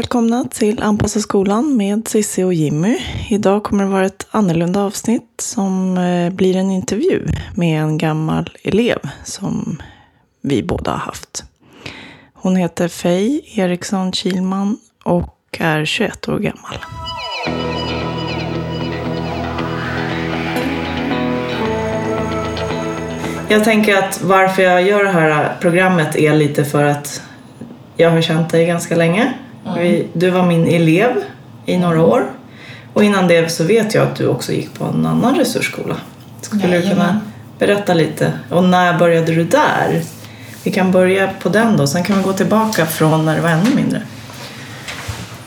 välkomna till Anpassa skolan med Cissi och Jimmy. Idag kommer det vara ett annorlunda avsnitt som eh, blir en intervju med en gammal elev som vi båda har haft. Hon heter Fej Eriksson Kilman och är 21 år gammal. Jag tänker att varför jag gör det här programmet är lite för att jag har känt dig ganska länge. Vi, du var min elev i några år. Och innan det så vet jag att du också gick på en annan resursskola. Skulle du kunna Jajamän. berätta lite? Och när började du där? Vi kan börja på den då, sen kan vi gå tillbaka från när du var ännu mindre.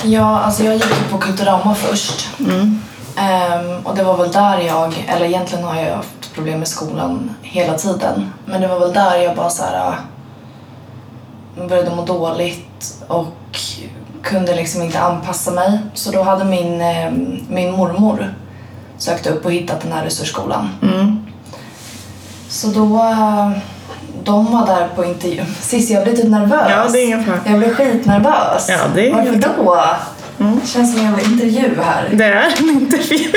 Ja, alltså jag gick på Kulturama först. Mm. Ehm, och det var väl där jag, eller egentligen har jag haft problem med skolan hela tiden. Men det var väl där jag bara så här äh, började må dåligt och kunde liksom inte anpassa mig. Så då hade min, ehm, min mormor sökt upp och hittat den här resursskolan. Mm. Så då, äh, de var där på intervju. Cissi, jag blir typ nervös. Ja, det är ingen fara. Jag blir skitnervös. Ja, det är Varför då? Det känns som en jävla intervju här. Det är en intervju.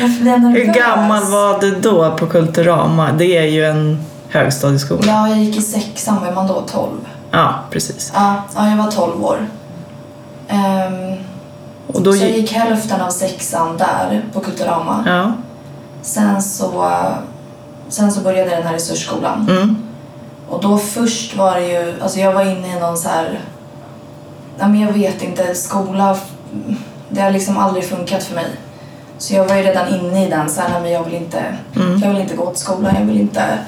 Varför blir jag nervös? Hur gammal var du då på Kulturama? Det är ju en högstadieskola. Ja, jag gick i sexan. Var man då 12? Ja, precis. Ja, ja jag var 12 år. Ehm, Och då så jag gick... hälften av sexan där på Kulturama. Ja. Sen så, sen så började den här resursskolan. Mm. Och då först var det ju, alltså jag var inne i någon så här, nej men jag vet inte, skola, det har liksom aldrig funkat för mig. Så jag var ju redan inne i den så här, nej men jag vill inte, jag vill inte gå till skolan, jag vill inte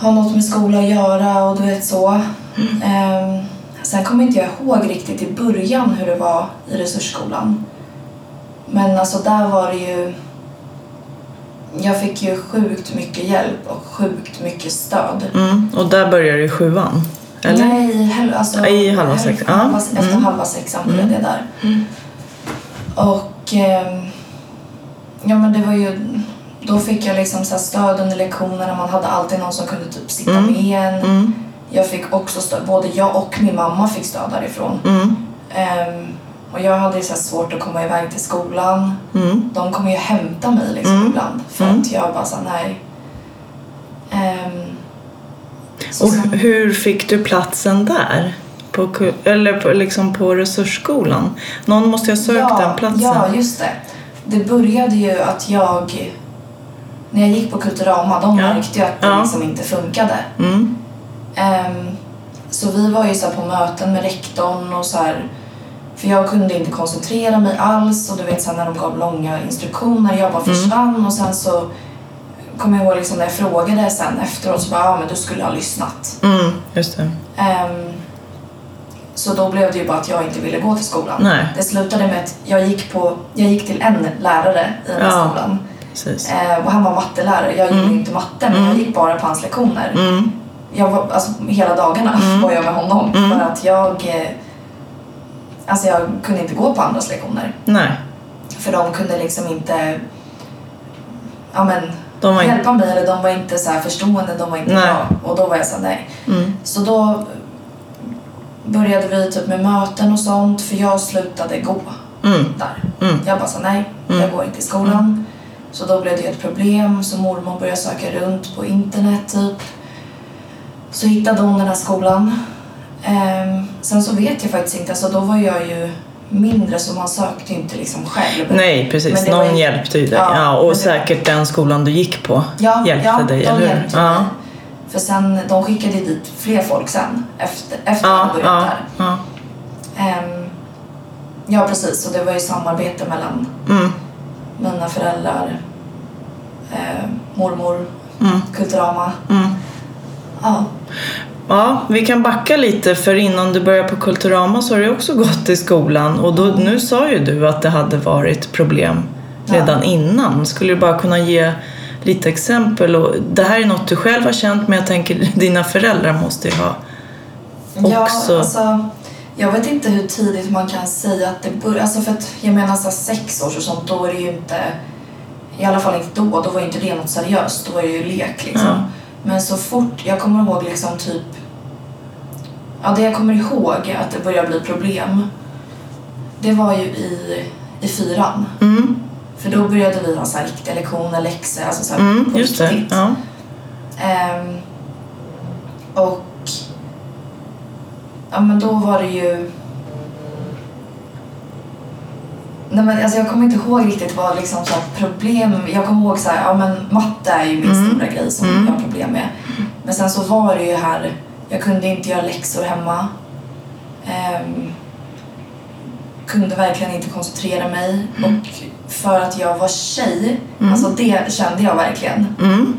ha något med skola att göra och du vet så. Ehm, sen kommer inte jag ihåg riktigt i början hur det var i resursskolan. Men alltså där var det ju jag fick ju sjukt mycket hjälp och sjukt mycket stöd. Mm. Och där började du i sjuan? Eller? Nej, hel, alltså, I halva sexan, halva- Efter Mm. halva sexan började jag där. Och ehm, ja men det var ju, då fick jag liksom så stöd under lektionerna. Man hade alltid någon som kunde typ sitta Mm. med en. Mm. Jag fick också stöd, både jag och min mamma fick stöd därifrån. Mm. Ehm, och jag hade så svårt att komma iväg till skolan. Mm. De kommer ju hämta mig liksom Mm. ibland för Mm. att jag bara sa nej. Ehm, så Och sen- hur fick du platsen där? På, eller på, liksom på resursskolan? Någon måste ju ha sökt den platsen. Ja, just det. Det började ju att jag... När jag gick på Kulturama, de Ja. märkte ju att det Ja. liksom inte funkade. Mm. Ehm, så vi var ju så på möten med rektorn och så här... För jag kunde inte koncentrera mig alls och du vet här, när de gav långa instruktioner, jag Mm. bara försvann och sen så kommer jag ihåg liksom när jag frågade sen efteråt så bara, ja men du skulle ha lyssnat. Mm. Just det. Ehm, så då blev det ju bara att jag inte ville gå till skolan. Nej. Det slutade med att jag gick, på, jag gick till en lärare i den Ja. skolan. Precis. Ehm, och han var mattelärare. Jag gillade Mm. inte matte men jag gick bara på hans lektioner. Mm. Jag var, alltså, hela dagarna var jag med honom Mm. för att jag... Eh, alltså jag kunde inte gå på andras lektioner. Nej. För de kunde liksom inte... Ja men... De var inte- hjälpa mig eller de var inte så här förstående, de var inte Nej. bra. Och då var jag såhär nej. Mm. Så då började vi typ med möten och sånt för jag slutade gå Mm. där. Mm. Jag bara sa nej, Mm. jag går inte i skolan. Så då blev det ett problem så mormor började söka runt på internet typ. Så hittade hon den här skolan. Ehm, sen så vet jag faktiskt inte, alltså då var jag ju mindre så man sökte inte liksom själv. Nej, precis. Var Någon ju- hjälpte ju dig. Ja, Ja, och det- säkert den skolan du gick på Ja, hjälpte ja, dig, eller hur? ja. mig. För sen, de skickade dit fler folk sen efter, efter Ja, jag börjat ja, där. ja. Ehm, ja, precis. Så det var ju samarbete mellan Mm. Mina föräldrar, eh, mormor, Mm. Kulturama. Mm. Ja. Ja, vi kan backa lite för innan du började på Kulturama så har du också gått i skolan och då, nu sa ju du att det hade varit problem redan innan. Skulle du bara kunna ge lite exempel. Och det här är något du själv har känt men jag tänker dina föräldrar måste ju ha också... Ja, alltså, jag vet inte hur tidigt man kan säga att det börjar. Alltså för att jag menar så sex år och sånt, då är det ju inte... I alla fall inte då, då var ju inte det något seriöst. Då var det ju lek liksom. Ja. Men så fort, jag kommer ihåg liksom typ... Ja, det jag kommer ihåg att det började bli problem. Det var ju i, i fyran. Mm, För då började vi ha så här riktiga lektioner, läxor, alltså så här mm, på just det. riktigt. Ja. Ehm, och ja, men då var det ju... Nej, men alltså jag kommer inte ihåg riktigt vad liksom så problem... Jag kommer ihåg så här, ja men matte är ju min Mm. stora grej som Mm. jag har problem med. Men sen så var det ju här, jag kunde inte göra läxor hemma. Ehm, kunde verkligen inte koncentrera mig. Och för att jag var tjej, Mm. alltså det kände jag verkligen Mm,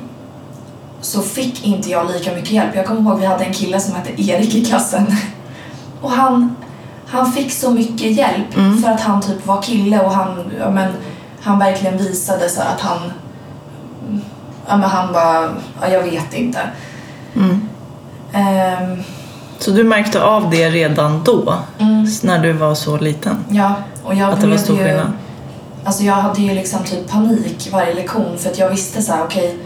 så fick inte jag lika mycket hjälp. Jag kommer ihåg vi hade en kille som hette Erik i klassen. Och han, han fick så mycket hjälp Mm. för att han typ var kille och han, ja, men, han verkligen visade så att han... Ja, men han bara, ja, jag vet inte. mm. Ehm, Så du märkte av det redan då, mm, när du var så liten? ja, och jag Att det var stor ju... skillnad? Alltså jag hade ju liksom typ panik varje lektion för att jag visste så här, okej,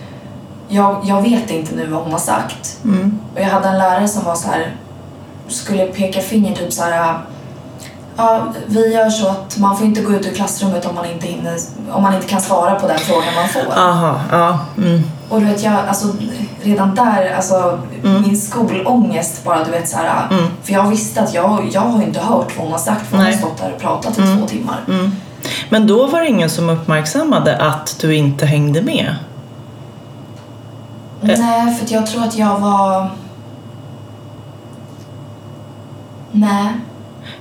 jag, jag vet inte nu vad hon har sagt. Mm, Och jag hade en lärare som var så här skulle peka finger typ så här Ja, vi gör så att man får inte gå ut ur klassrummet om man inte, hinner, om man inte kan svara på den frågan man får. aha, ja. Mm, Och du vet, jag, alltså, redan där, alltså Mm. min skolångest bara, du vet så här. Mm. För jag visste att jag, jag har inte hört vad hon har sagt för hon har stått där och pratat i Mm. två timmar. mm. Men då var det ingen som uppmärksammade att du inte hängde med? Nej, för att jag tror att jag var... Nej.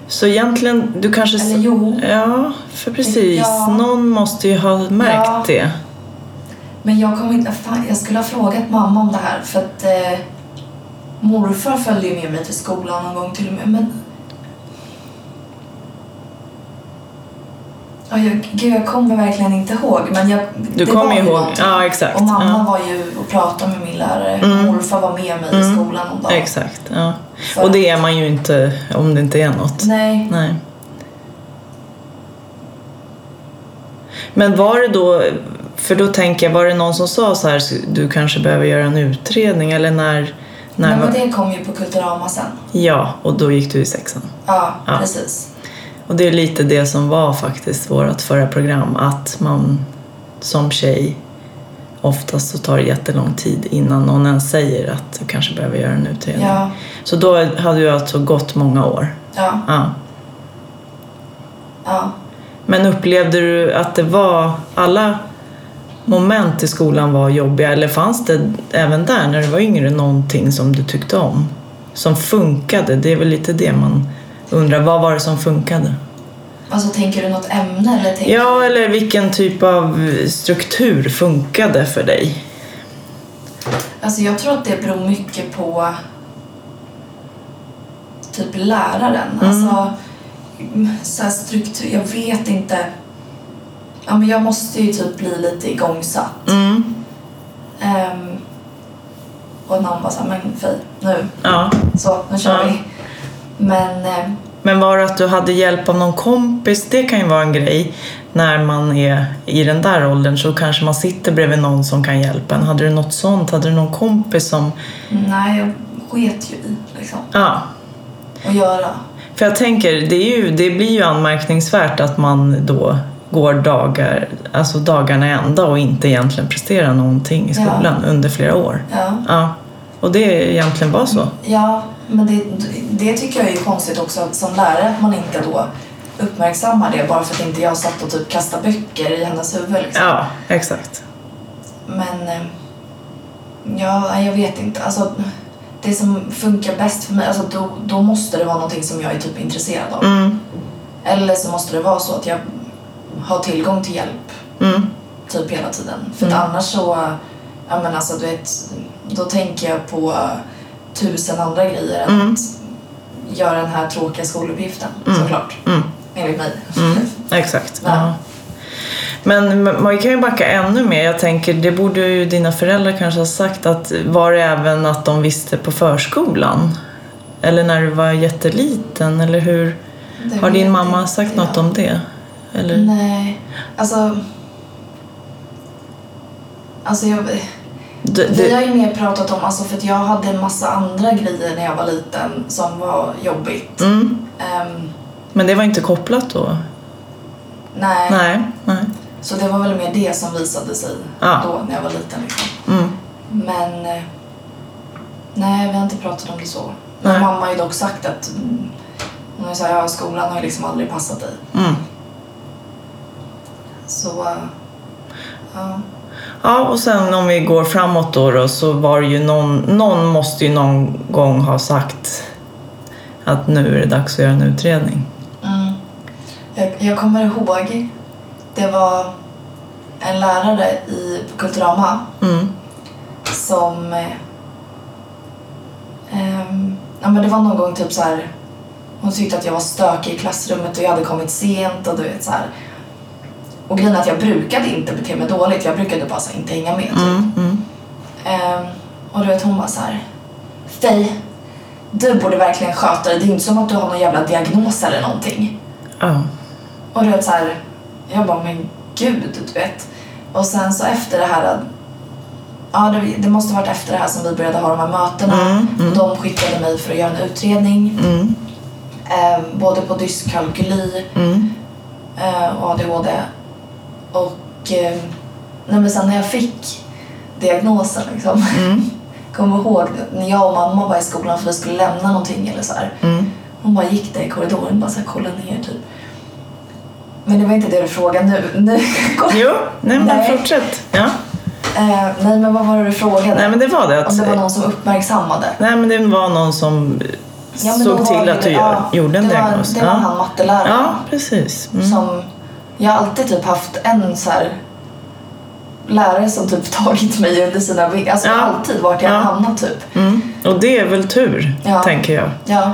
Så egentligen, du kanske... Eller jo. Ja, för precis. Ja. Någon måste ju ha märkt Ja. det. Men jag kommer inte... Fan, jag skulle ha frågat mamma om det här för att eh, morfar följde ju med mig till skolan någon gång till och med. Men... Ja, jag, gud, jag kommer verkligen inte ihåg. Men jag, Du kommer ihåg. Ja, exakt. Och mamma Ja. var ju och pratade med min lärare. Mm. Morfar var med mig i Mm. skolan någon dag. Exakt, ja. För Och det är man ju inte om det inte är något. Nej. Nej. Men var det då, för då tänker jag, var det någon som sa så här, du kanske behöver göra en utredning eller när? när Nej, men det kom ju på Kulturama sen. Ja, och då gick du i sexan. Ja, Ja. precis. Och det är lite det som var faktiskt vårt förra program, att man som tjej oftast så tar det jättelång tid innan någon ens säger att du kanske behöver göra en utredning. Ja, Så då hade du alltså gått många år. ja, Ja. ja. Men upplevde du att det var alla moment i skolan var jobbiga eller fanns det även där när du var yngre någonting som du tyckte om? Som funkade? Det är väl lite det man undrar. Vad var det som funkade? Alltså tänker du något ämne eller tänker Ja, eller vilken typ av struktur funkade för dig? Alltså jag tror att det beror mycket på typ läraren. Mm. Alltså så struktur, jag vet inte. Ja men jag måste ju typ bli lite igångsatt. Mm. Ehm, och någon bara såhär, men fy, nu, Ja. så, nu kör Ja. vi. Men eh, Men var det att du hade hjälp av någon kompis? Det kan ju vara en grej. När man är i den där åldern så kanske man sitter bredvid någon som kan hjälpa en. Hade du något sånt? Hade du någon kompis som... nej, jag sket ju i liksom. Ja. Att göra. För jag tänker, det, är ju, det blir ju anmärkningsvärt att man då går dagar, alltså dagarna ända och inte egentligen presterar någonting i Ja. skolan under flera år. Ja. Ja. Och det egentligen var så. Ja, men det, det tycker jag är konstigt också som lärare att man inte då uppmärksammar det bara för att inte jag satt och typ kastade böcker i hennes huvud liksom. Ja, exakt. Men eh, ja, jag vet inte. Alltså, det som funkar bäst för mig, alltså, då, då måste det vara någonting som jag är typ intresserad av. Mm. Eller så måste det vara så att jag har tillgång till hjälp Mm. typ hela tiden. För Mm. att annars så, ja men alltså du vet, då tänker jag på tusen andra grejer än Mm. att göra den här tråkiga skoluppgiften Mm. såklart. Mm. Enligt mig. Mm. Exakt. Ja. Ja. Men man kan ju backa ännu mer. Jag tänker, det borde ju dina föräldrar kanske ha sagt att var det även att de visste på förskolan? Eller när du var jätteliten? Eller hur? Det Har din mamma inte sagt något jag. om det? Eller? Nej, alltså... Alltså jag, Du, vi har du, ju mer pratat om, alltså för att jag hade en massa andra grejer när jag var liten som var jobbigt. mm, Ehm, men det var inte kopplat då? nej. Nej. nej. Så det var väl mer det som visade sig Ja. då när jag var liten. Liksom. Mm. Men eh, nej, vi har inte pratat om det så. Nej. Mamma har ju dock sagt att mm, hon har sagt ja, skolan har ju liksom aldrig passat dig. Mm. Så eh, ja. Ja, och sen om vi går framåt då, då så var det ju någon, någon måste ju någon gång ha sagt att nu är det dags att göra en utredning. Mm. Jag, jag kommer ihåg, det var en lärare i på Kulturama Mm. som... Eh, ja, men det var någon gång typ så här... Hon tyckte att jag var stökig i klassrummet och jag hade kommit sent och du vet så här. Och grejen är att jag brukade inte bete mig dåligt. Jag brukade bara så inte hänga med typ. Mm. Mm. Ehm, och du vet hon bara så här. Fej, du borde verkligen sköta dig. Det är inte som att du har någon jävla diagnos eller någonting. Ja. Och du vet så här, jag bara men gud, du vet. Och sen så efter det här, ja det, måste varit efter det här som vi började ha de här mötena. Mm, mm. De skickade mig för att göra en utredning. Mm. Eh, både på dyskalkyli Mm. eh, och ADHD. Och eh, nej, sen när jag fick diagnosen liksom. Mm. Kommer ihåg när jag och mamma var i skolan för vi skulle lämna någonting eller så här. Mm. Hon bara gick där i korridoren bara så här, kolla ner typ. Men det var inte det du frågade nu. nu Jo, nej men Nej. fortsätt. Ja. Eh, nej men vad var det du frågade? Nej men det var det att... Om det var någon som uppmärksammade? Nej men det var någon som Ja, såg var till att du ja, gjorde en det var, diagnos. Det var ja. han matteläraren. ja, precis. Mm. Som, jag har alltid typ haft en så här lärare som typ tagit mig under sina vingar. Alltså Ja. alltid vart jag Ja. hamnat typ. Mm. Och det är väl tur, Ja. tänker jag. Ja.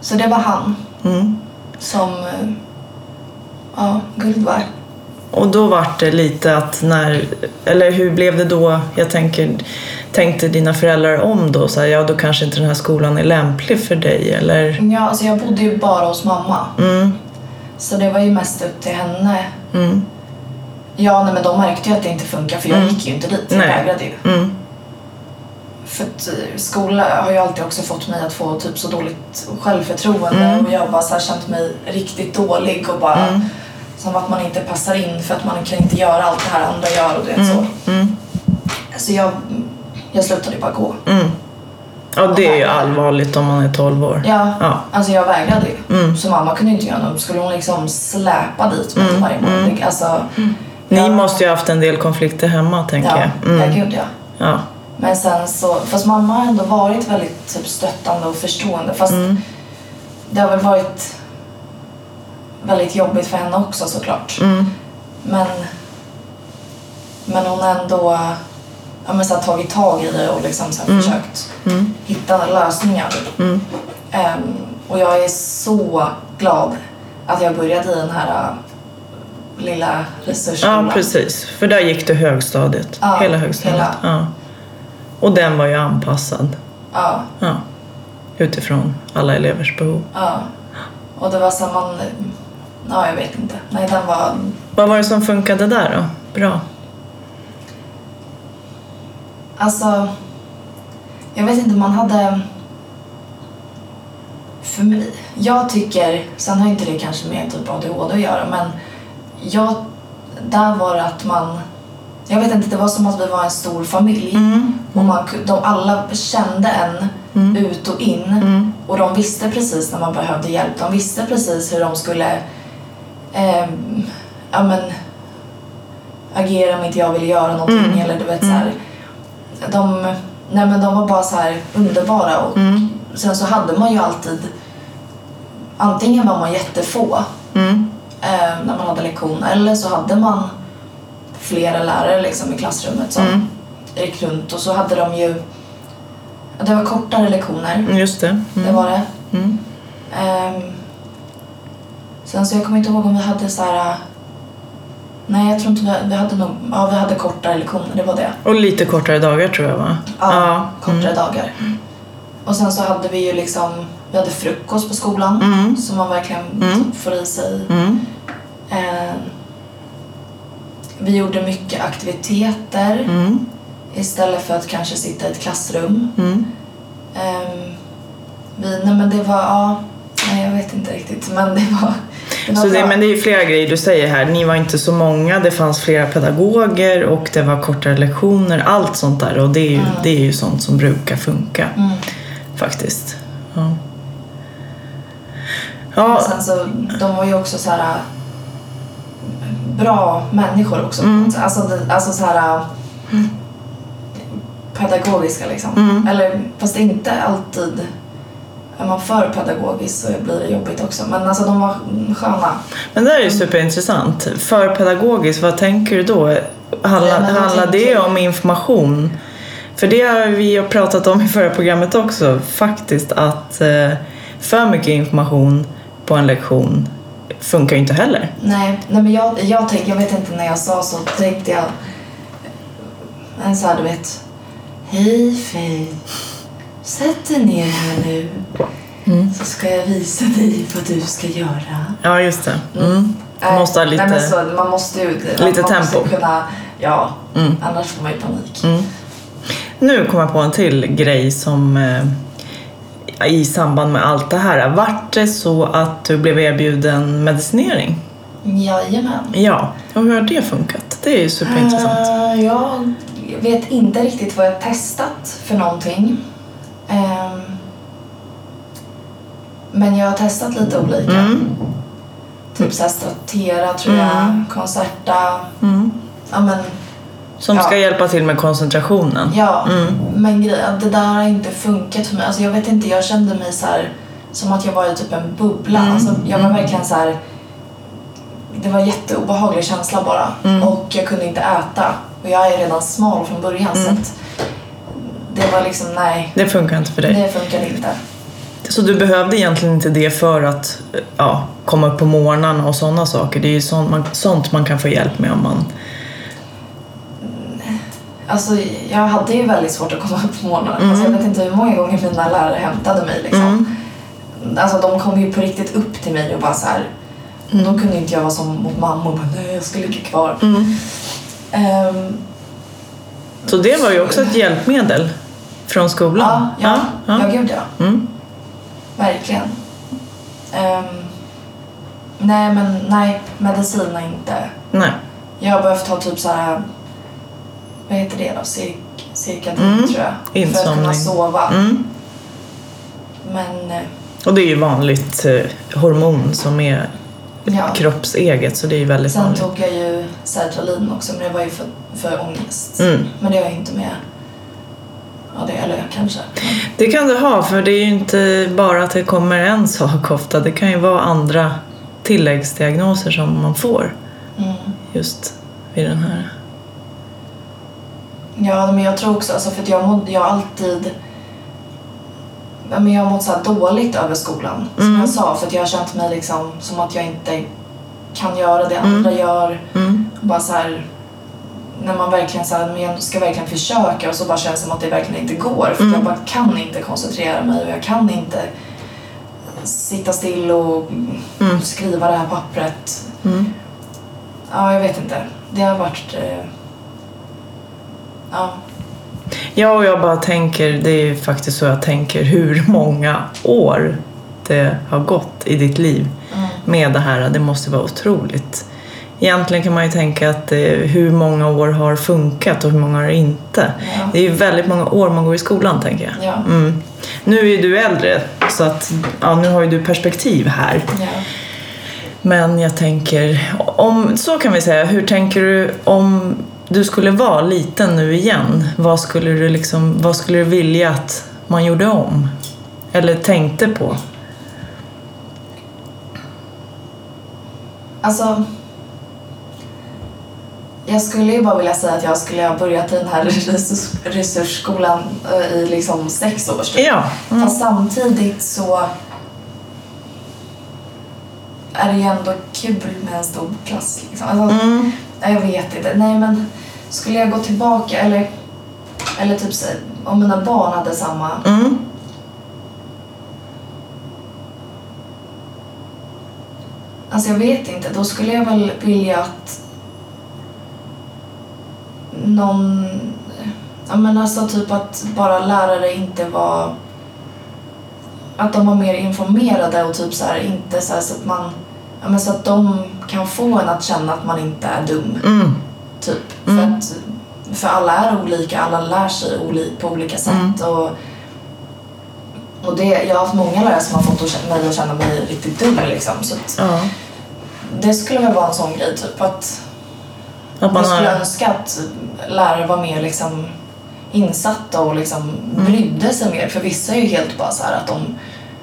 Så det var han Mm. som, eh, ja, guld var. Och då var det lite att när, eller hur blev det då, jag tänker, tänkte dina föräldrar om då? Så här, ja, då kanske inte den här skolan är lämplig för dig, eller? Ja, alltså jag bodde ju bara hos mamma. Mm, Så det var ju mest upp till henne. mm, Ja, nej, men de märkte ju att det inte funkar för jag Mm. gick ju inte dit. Jag vägrade ju. mm, För att eh, skola har ju alltid också fått mig att få typ så dåligt självförtroende Mm. och jag har bara så här känt mig riktigt dålig och bara Mm. som att man inte passar in för att man kan inte göra allt det här andra gör och du vet så. mm, Så jag, jag slutade bara gå. Ja, det är ju allvarligt om man är 12 år. Ja, Ja. alltså jag vägrade ju. Mm. Så mamma kunde inte göra något. Skulle hon liksom släpa dit mig Mm, varje morgon? mm. Alltså, Ni ja, måste ju ha haft en del konflikter hemma, tänker Ja, jag. ja Mm. gud ja. Ja. Men sen så, fast mamma har ändå varit väldigt typ, stöttande och förstående. Fast Mm. det har väl varit väldigt jobbigt för henne också såklart. Mm. Men, men hon ändå ja, men, så här, tagit tag i det och liksom, så här, Mm. försökt Mm. hitta lösningar. Mm. Ehm, och jag är så glad att jag började i den här äh, lilla resursskolan. Ja, precis. För där gick du högstadiet. Ja, hela högstadiet. hela. Ja. Och den var ju anpassad. Ja, Ja. Utifrån alla elevers behov. ja. Och det var så här, man... Ja, jag vet inte. Nej, den var... Vad var det som funkade där då? Bra. Alltså... Jag vet inte, man hade... För mig... Jag tycker... Sen har inte det kanske med typ ADHD att göra, men jag... Där var det att man... Jag vet inte, det var som att vi var en stor familj. Mm. Och man, de alla kände en Mm. ut och in. Mm. Och de visste precis när man behövde hjälp. De visste precis hur de skulle ehm, ja, men, agera om inte jag ville göra någonting. Mm. Eller du vet så här. De, nej, men de var bara så här underbara. Och Mm. Sen så hade man ju alltid... Antingen var man jättefå Mm. eh, när man hade lektion eller så hade man flera lärare liksom, i klassrummet som Mm. gick runt och så hade de ju det var kortare lektioner, Mm, Just det. Mm. det var det. Ehm, sen så jag kommer inte ihåg om vi hade så här Nej, jag tror inte vi, vi hade nog... Ja, vi hade kortare lektioner, det var det. Och lite kortare dagar tror jag va? Ja, kortare mm. dagar. Och sen så hade vi ju liksom... Vi hade frukost på skolan Mm. som man verkligen Mm. får i sig. Mm. Eh, vi gjorde mycket aktiviteter Mm. istället för att kanske sitta i ett klassrum. Ehm, vi, nej men det var, ja, nej jag vet inte riktigt men det var Så det, men det är ju flera grejer du säger här. Ni var inte så många, det fanns flera pedagoger och det var kortare lektioner. Allt sånt där. Och det är ju, Mm. det är ju sånt som brukar funka Mm. faktiskt. Ja. Och Ja, sen så, de var ju också så här bra människor också. Mm. Alltså, alltså så här äh, pedagogiska liksom. Mm. Eller fast inte alltid är man för pedagogisk så blir det jobbigt också. Men alltså de var sköna. men det här är ju superintressant. För pedagogiskt, vad tänker du då? Handlar, vad handlar det om information? För det har vi ju pratat om i förra programmet också, faktiskt att eh, för mycket information på en lektion funkar ju inte heller. Nej, nej men jag, jag tänkte, jag vet inte när jag sa så tänkte jag en så här du vet Hej Fej, sätt dig ner här nu Mm. så ska jag visa dig vad du ska göra. Ja, just det. Mm. Nej, Måste ha lite- nej, så, man måste ju man, lite man tempo. Måste kunna, ja, Mm. annars får man ju panik. Mm. Nu kom jag på en till grej som eh, i samband med allt det här. Vart det så att du blev erbjuden medicinering? Jajamän. Ja, och hur har det funkat? Det är ju superintressant. Eh, jag vet inte riktigt vad jag testat för någonting. Ehm, men jag har testat lite olika. Mm. Typ såhär Stratera tror jag, Mm. Concerta. Mm. Ja men, Som Ja. ska hjälpa till med koncentrationen. ja. Mm. Men grejen, det där har inte funkat för mig. Alltså jag vet inte, jag kände mig så här som att jag var i typ en bubbla. Mm. Alltså jag var Mm. verkligen så här. Det var en jätteobehaglig känsla bara. Mm. Och jag kunde inte äta. Och jag är redan smal från början så att det var liksom, nej. Det funkar inte för dig. Det funkade inte. Så du behövde egentligen inte det för att ja, komma upp på morgnarna och sådana saker. Det är ju sånt man, sånt man kan få hjälp med om man... Alltså jag hade ju väldigt svårt att komma upp på morgonen. Mm. Alltså, jag vet inte hur många gånger mina lärare hämtade mig liksom. Mm. Alltså de kom ju på riktigt upp till mig och bara så här. Mm. Då kunde inte jag vara som mot mamma och bara nej jag ska ligga kvar. Mm. Ehm, Så det var ju också ett hjälpmedel från skolan. ja, ja, ja. ja. gud ja. Mm. Verkligen. Ehm, nej men nej, medicin är inte. Nej. Jag har behövt ta typ så här. Vad heter det då? Cirk, cirkadin Mm. tror jag. För att kunna Insomning. sova. Mm. Men eh, Och det är ju vanligt eh, hormon som är ja. kroppseget så det är ju väldigt Sen vanligt. tog jag ju sertralin också men det var ju för, för ångest. Mm. Men det har jag inte med. Ja, det, eller kanske. Det kan du ha för det är ju inte bara att det kommer en sak ofta. Det kan ju vara andra tilläggsdiagnoser som man får Mm. just vid den här. Ja, men jag tror också, alltså, för jag, mådde, jag har alltid... Men jag har mått så här dåligt över skolan, som Mm. jag sa. För att jag har känt mig liksom som att jag inte kan göra det Mm. andra gör. Mm. Bara så här, när man verkligen så här, men jag ska verkligen försöka och så bara känns det som att det verkligen inte går. För Mm. jag bara kan inte koncentrera mig och jag kan inte sitta still och Mm. skriva det här pappret. Mm. Ja, jag vet inte. Det har varit... Eh, ja. Ja, och jag bara tänker, det är ju faktiskt så jag tänker hur många år det har gått i ditt liv Mm. med det här. Det måste vara otroligt. Egentligen kan man ju tänka att eh, hur många år har funkat och hur många har inte. Ja. Det är ju väldigt många år man går i skolan tänker jag. Ja. Mm. Nu är ju du äldre så att ja, nu har ju du perspektiv här. ja. Men jag tänker, om, så kan vi säga, hur tänker du om du skulle vara liten nu igen? Vad skulle du, liksom, vad skulle du vilja att man gjorde om? Eller tänkte på? Alltså... Jag skulle ju bara vilja säga att jag skulle ha börjat i den här resurs, resursskolan eh, i liksom sex års tid. Ja. Mm. Fast samtidigt så är det ju ändå kul med en stor klass. Liksom. Alltså, Mm. Jag vet inte. Nej, men skulle jag gå tillbaka eller, eller typ om mina barn hade samma... Mm. Alltså jag vet inte. Då skulle jag väl vilja att någon... Ja men alltså typ att bara lärare inte var... Att de var mer informerade och typ så här inte så här så att man... Ja men så att de kan få en att känna att man inte är dum. Mm. Typ. Mm. För, att, för alla är olika, alla lär sig oli, på olika sätt. Mm. Och, och det, jag har haft många lärare som har fått mig att känna mig riktigt dum. Liksom. Så att, det skulle väl vara en sån grej, typ att Att man jag skulle har... önska att lärare var mer liksom, insatta och liksom Mm. brydde sig mer. För vissa är ju helt bara så här att de,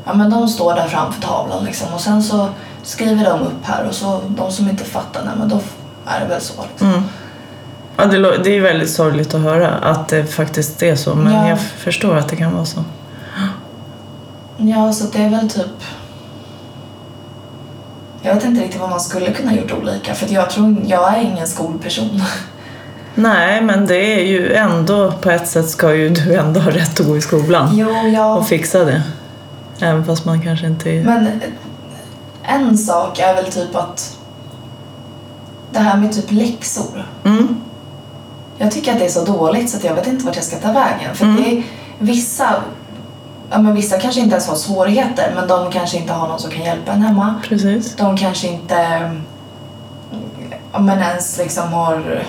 ja, men de står där framför tavlan liksom, och sen så skriver de upp här och så de som inte fattar, nej, men då är det väl så. Liksom. Mm. Ja, det, det är väldigt sorgligt att höra att det faktiskt är så, men Ja. jag förstår att det kan vara så. Ja, så det är väl typ... Jag vet inte riktigt vad man skulle kunna gjort olika för jag tror jag är ingen skolperson. Nej, men det är ju ändå, på ett sätt ska ju du ändå ha rätt att gå i skolan Jo, jag... och fixa det. Även fast man kanske inte är... Men en sak är väl typ att det här med typ läxor. Mm. Jag tycker att det är så dåligt så att jag vet inte vart jag ska ta vägen. För Mm. det är vissa, ja men vissa kanske inte ens har svårigheter men de kanske inte har någon som kan hjälpa en hemma. Precis. De kanske inte ja, men ens liksom har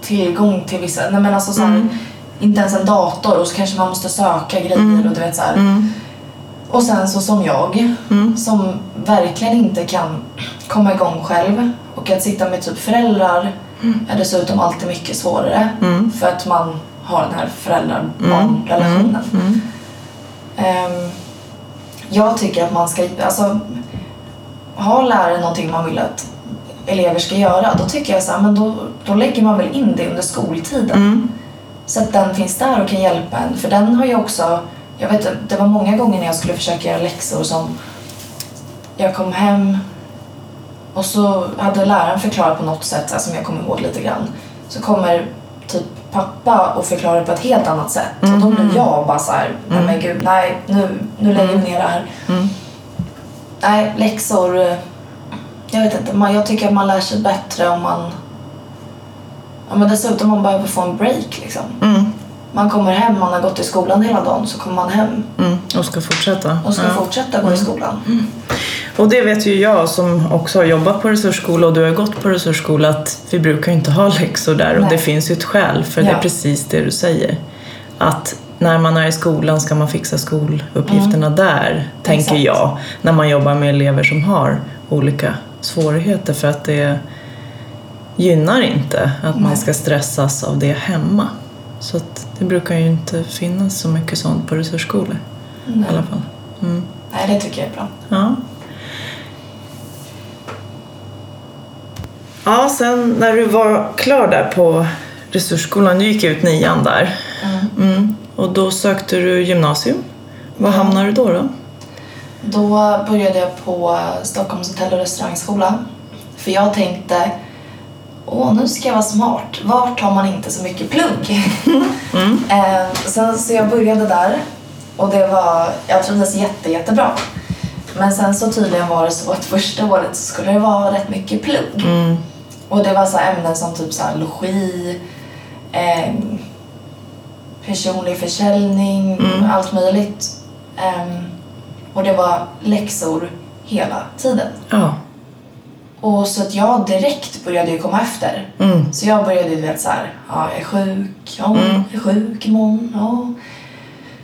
tillgång till vissa, nej men alltså så Mm. inte ens en dator och så kanske man måste söka grejer Mm. och du vet så här. Mm. Och sen så som jag Mm. som verkligen inte kan komma igång själv och att sitta med typ föräldrar är dessutom alltid mycket svårare Mm. för att man har den här föräldrar-barn-relationen. Mm. Ehm, jag tycker att man ska, alltså har lärare någonting man vill att elever ska göra då tycker jag så här, men då, då lägger man väl in det under skoltiden. Mm. Så att den finns där och kan hjälpa en. För den har ju också, jag vet det var många gånger när jag skulle försöka göra läxor som jag kom hem och så hade läraren förklarat på något sätt, så här, som jag kommer ihåg lite grann. Så kommer typ pappa och förklarar på ett helt annat sätt. Och då blir jag bara så här, nej men gud, nej nu, nu lägger vi ner det här. Mm. Nej, läxor, eh, jag vet inte, man, jag tycker att man lär sig bättre om man Ja, men dessutom man behöver få en break liksom. Mm. Man kommer hem, man har gått i skolan hela dagen, så kommer man hem Mm. Och ska fortsätta. och ska Ja. fortsätta gå i skolan. Och det vet ju jag som också har jobbat på resursskola och du har gått på resursskola att vi brukar inte ha läxor där och Nej. det finns ju ett skäl för det Ja. är precis det du säger. Att när man är i skolan ska man fixa skoluppgifterna där, tänker Mm. Exakt. jag. När man jobbar med elever som har olika svårigheter för att det gynnar inte att man Nej. ska stressas av det hemma. Så det brukar ju inte finnas så mycket sånt på resursskolor i alla fall. Mm. Nej, det tycker jag är bra. Ja. Ja, sen när du var klar där på resursskolan, du gick ut nian där. Mm. Och då sökte du gymnasium. Var hamnade du då? då? Då började jag på Stockholms hotell och restaurangskola. För jag tänkte, åh nu ska jag vara smart. Vart har man inte så mycket plugg? eh, sen, så jag började där och det var, jag trivdes jätte, jättebra. Men sen så tydligen var det så att första året så skulle det vara rätt mycket plugg. Mm. Och det var så ämnen som typ så här logi, ehm, personlig försäljning, Mm. allt möjligt. Ehm, och det var läxor hela tiden. Ja. Och så att jag direkt började ju komma efter. Mm. Så jag började ju vet så här, ja jag är sjuk, ja Mm. jag är sjuk imorgon, ja.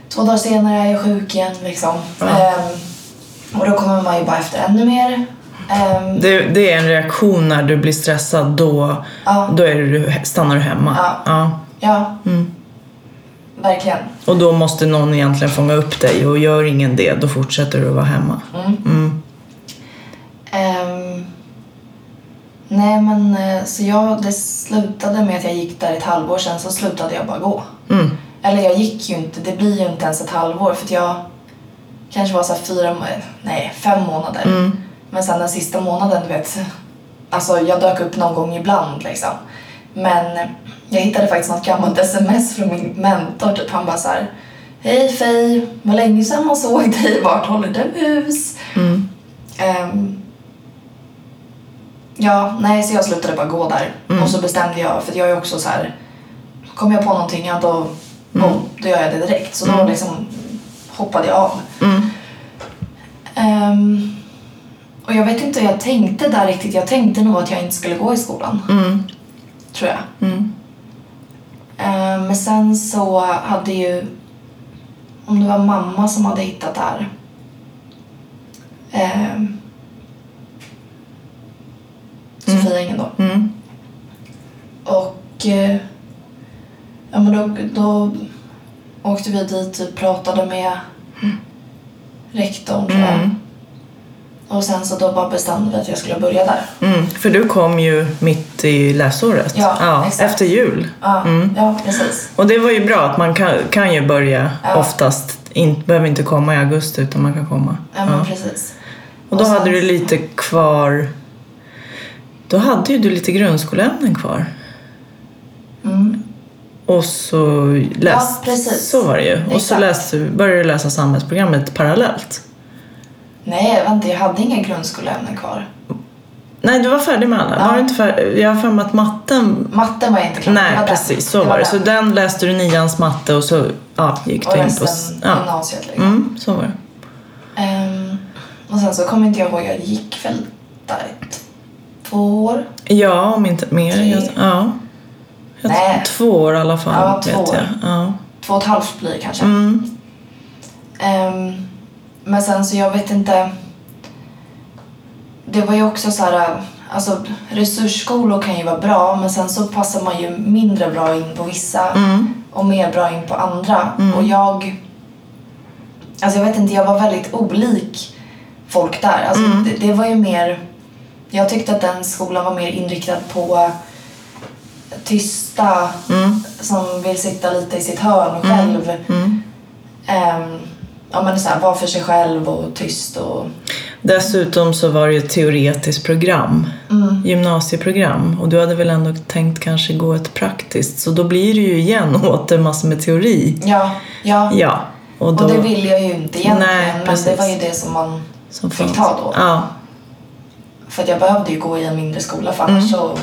Två dagar senare är jag sjuk igen liksom. Ja. Ehm, och då kommer man ju bara efter ännu mer. Ehm, Det, det är en reaktion när du blir stressad, då, ja, då är du, stannar du hemma. Ja. Ja. ja, Mm. verkligen. Och då måste någon egentligen fånga upp dig och gör ingen det, då fortsätter du vara hemma. Mm. Mm. Ehm, nej men eh, så jag, det slutade med att jag gick där ett halvår sen så slutade jag bara gå. Mm. Eller jag gick ju inte, det blir ju inte ens ett halvår för att jag kanske var så fyra, nej fem månader. Mm. Men sen den sista månaden du vet, Alltså jag dök upp någon gång ibland liksom. Men jag hittade faktiskt något gammalt sms från min mentor. Typ han bara så här. Hej Fej, vad länge sedan man såg dig. Vart håller du hus? Mm. Ehm, ja, nej så jag slutade bara gå där. Mm. Och så bestämde jag, för jag är också så här. Kommer jag på någonting, ja då, boom, då gör jag det direkt. Så då Mm. liksom hoppade jag av. Mm. Och jag vet inte hur jag tänkte där riktigt. Jag tänkte nog att jag inte skulle gå i skolan, Mm. tror jag. Mm. Ehm, men sen så hade ju, om det var mamma som hade hittat det här. Um, Sofia Engen då. Mm. Och eh, ja, men då, då åkte vi dit och pratade med rektorn tror jag. Och sen så då bara bestämde vi att jag skulle börja där. Mm. För du kom ju mitt i läsåret. Ja, exakt. Efter jul. Ja, Mm. ja precis. Och det var ju bra att man kan, kan ju börja Ja. oftast. In, behöver inte komma i augusti utan man kan komma. Ja, men precis. Och då Och sen- hade du lite kvar... Då hade ju du lite grundskoleämnen kvar. Mm. Och så läst... Ja, precis. Så var det ju. Och så läste, började du läsa samhällsprogrammet parallellt. Nej, vänta, jag hade inga grundskoleämnen kvar. Nej, du var färdig med alla. Ja. Var du inte färdig? Jag har för mig att matten... Matten var jag inte klar Nej, den. precis. Så var det. Så den. läste du nians matte och så ja, gick Och du in på... resten Ja. gymnasiet liksom. Mm, så var det. Ehm, och sen så kommer inte jag ihåg, jag gick väl där ett, två år. Ja, om inte mer. Tre. Jag, ja. Jag, Nej. Två år i alla fall, Ja, två vet jag. Ja. Två och ett halvt blir kanske. Mm. Ehm, men sen så jag vet inte. Det var ju också så här, alltså resursskolor kan ju vara bra men sen så passar man ju mindre bra in på vissa Mm. och mer bra in på andra. Mm. Och jag, alltså jag vet inte, jag var väldigt olik folk där. Alltså Mm. det, det var ju mer, jag tyckte att den skolan var mer inriktad på tysta Mm. som vill sitta lite i sitt hörn själv. Mm. Ja men så här, vara för sig själv och tyst och... Dessutom så var det ju ett teoretiskt program. Mm. Gymnasieprogram. Och du hade väl ändå tänkt kanske gå ett praktiskt. Så då blir det ju igen åter massor med teori. Ja, ja. Ja. Och, då, Och det ville jag ju inte egentligen Nej, men det var ju det som man som fick ta då. Ja. För jag behövde ju gå i en mindre skola för annars Mm. så...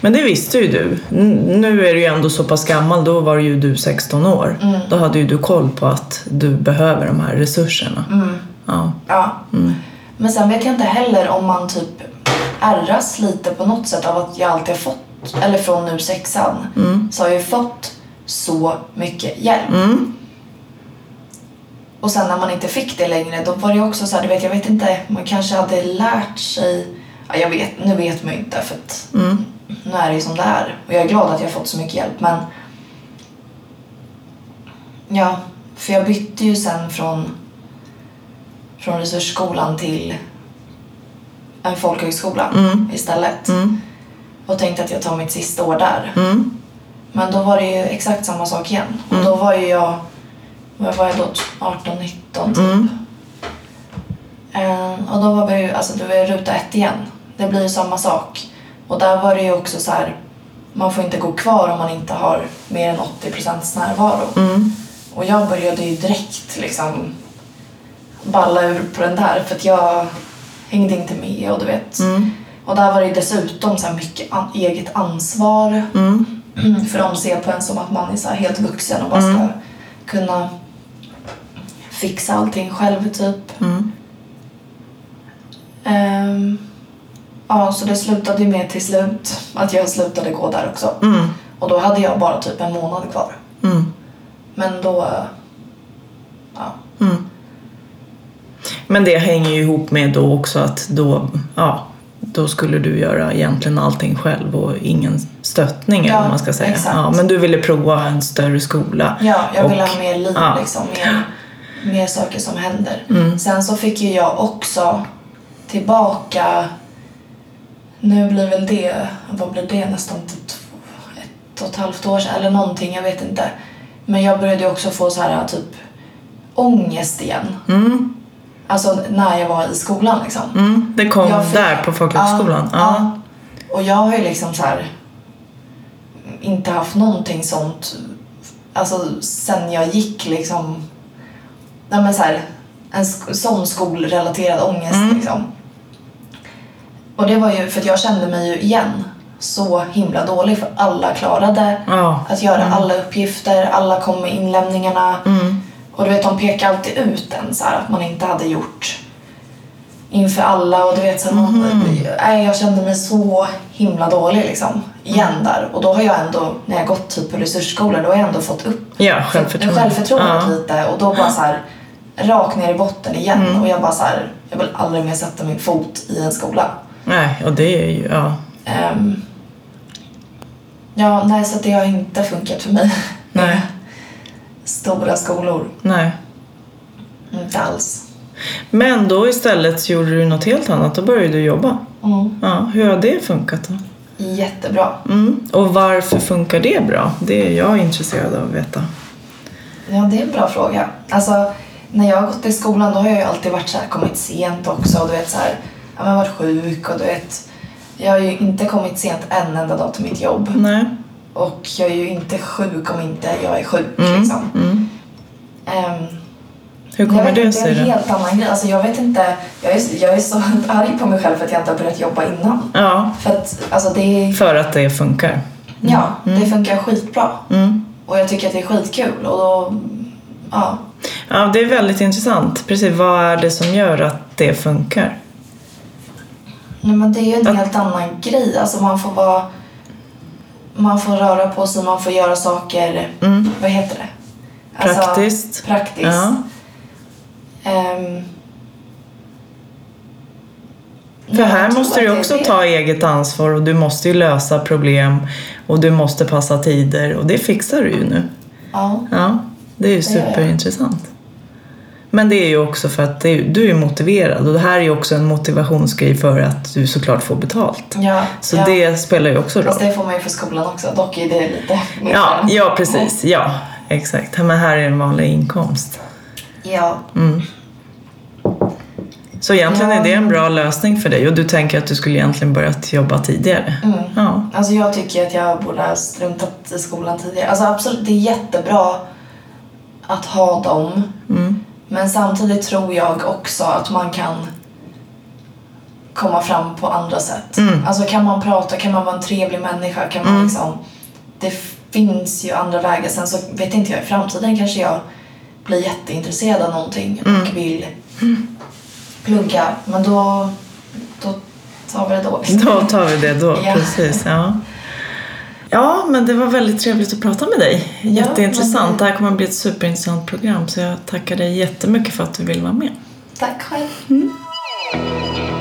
Men det visste ju du. Nu är du ju ändå så pass gammal. Då var ju du 16 år. Mm. Då hade ju du koll på att du behöver de här resurserna. Mm, Ja. ja. Mm. Men sen vet jag inte heller om man typ ärras lite på något sätt av att jag alltid har fått, eller från nu sexan, Mm. så har jag ju fått så mycket hjälp. Mm. Och sen när man inte fick det längre, då var det också så här, du vet, jag vet inte, man kanske hade lärt sig, ja, jag vet, nu vet man ju inte för att Mm. Nu är det ju som det är. Och jag är glad att jag fått så mycket hjälp, men ja, för jag bytte ju sen från, från resursskolan till en folkhögskola Mm. istället Mm. och tänkte att jag tar mitt sista år där. Mm. Men då var det ju exakt samma sak igen. Mm. Och då var ju jag, vad var jag då, 18, 19 typ. Mm. Ehm, och då var vi ju, alltså det var ruta ett igen. Det blir ju samma sak. Och där var det ju också så här, man får inte gå kvar om man inte har mer än 80% närvaro. Mm. Och jag började ju direkt liksom balla ur på den där för att jag hängde inte med och du vet. Mm. Och där var det ju dessutom så mycket an- eget ansvar. Mm. För de ser på en som att man är så helt vuxen och bara ska Mm. kunna fixa allting själv typ. Mm. Ja, så det slutade ju med till slut att jag slutade gå där också. Mm. Och då hade jag bara typ en månad kvar. Mm. Men då... eh, Ja. Mm. Men det hänger ju ihop med då också att då, ja, då skulle du göra egentligen allting själv och ingen stöttning eller Ja, vad man ska säga. exakt. Ja, men du ville prova en större skola. Ja, jag ville Och- ha mer liv ja. liksom. Mer, mer saker som händer. Mm. Sen så fick ju jag också tillbaka... Nu blir väl det... Vad blir det? Nästan typ två, ett och ett halvt år sedan eller någonting. Jag vet inte. Men jag började också få så här typ ångest igen. Mm. Alltså när jag var i skolan liksom. Mm, det kom fick- där på folkhögskolan? Ja, ja. Och jag har ju liksom så här inte haft någonting sånt alltså sen jag gick liksom nej men så här, en sk- sån skolrelaterad ångest Mm. liksom. Och det var ju för att jag kände mig ju igen så himla dålig för alla klarade Ja. att göra alla uppgifter, alla kom med inlämningarna. Mm. Och du vet, de pekar alltid ut en så här, att man inte hade gjort inför alla och du vet så här, man, Mhm. nej, jag kände mig så himla dålig liksom igen där och då har jag ändå när jag gått typ på resursskola då har jag ändå fått upp Ja, självförtroende. självförtroendet Ja. lite och då bara så här rakt ner i botten igen Mm. och jag bara så här jag vill aldrig mer sätta min fot i en skola. Nej, och det är ju, ja. Ehm, ja, nej så det har inte funkat för mig. Nej. Stora skolor, Nej. inte alls. Men då istället så gjorde du något helt annat. Då började du jobba. Mm. Ja, hur har det funkat då? Jättebra. Mm. Och varför funkar det bra? Det är jag intresserad av att veta. Ja, det är en bra fråga. Alltså, när jag har gått i skolan då har jag ju alltid varit så här, kommit sent också och du vet så här, ja, men varit sjuk och du vet, jag har ju inte kommit sent en enda dag till mitt jobb Nej. och jag är ju inte sjuk om inte jag är sjuk Mm. liksom. Mm. Ehm, Hur kommer jag det sig Det är en helt annan grej. Alltså, jag vet inte, jag är, jag är så arg på mig själv för att jag inte har börjat jobba innan. Ja, För att alltså det för att det funkar. ja, det funkar skitbra. Mm. Och jag tycker att det är skitkul och då, ja. Ja, det är väldigt intressant. Precis, vad är det som gör att det funkar? Nej, men det är ju en helt annan grej. Alltså man får vara... Man får röra på sig, man får göra saker... Mm. Vad heter det? Alltså, Praktiskt. praktiskt. Ja. Ehm, För här måste du också det. ta eget ansvar och du måste ju lösa problem och du måste passa tider och det fixar du ju nu. Ja, Ja, det är ju superintressant. Men det är ju också för att är, du är motiverad och det här är ju också en motivationsgrej för att du såklart får betalt. ja, Så ja. det spelar ju också roll. Fast det får man ju för skolan också. Dock är det lite mer Ja, ja precis. Ja, exakt. Men här är en vanlig inkomst. Ja, Mm. Så egentligen är det en bra lösning för dig och du tänker att du skulle egentligen börjat jobba tidigare. mm. Ja. Alltså jag tycker att jag borde ha struntat i skolan tidigare. Alltså absolut, det är jättebra att ha dem. Mm. Men samtidigt tror jag också att man kan komma fram på andra sätt. Mm. Alltså kan man prata, kan man vara en trevlig människa, kan man Mm. liksom... Det finns ju andra vägar. Sen så vet inte jag, i framtiden kanske jag blir jätteintresserad av någonting Mm. och vill plugga. Men då, då tar vi det då. Då tar vi det då, Ja. precis. Ja. Ja, men det var väldigt trevligt att prata med dig. Jätteintressant. men- Det här kommer att bli ett superintressant program så jag tackar dig jättemycket för att du vill vara med. Tack själv. Positive.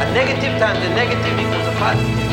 A negative times a negative equals a positive.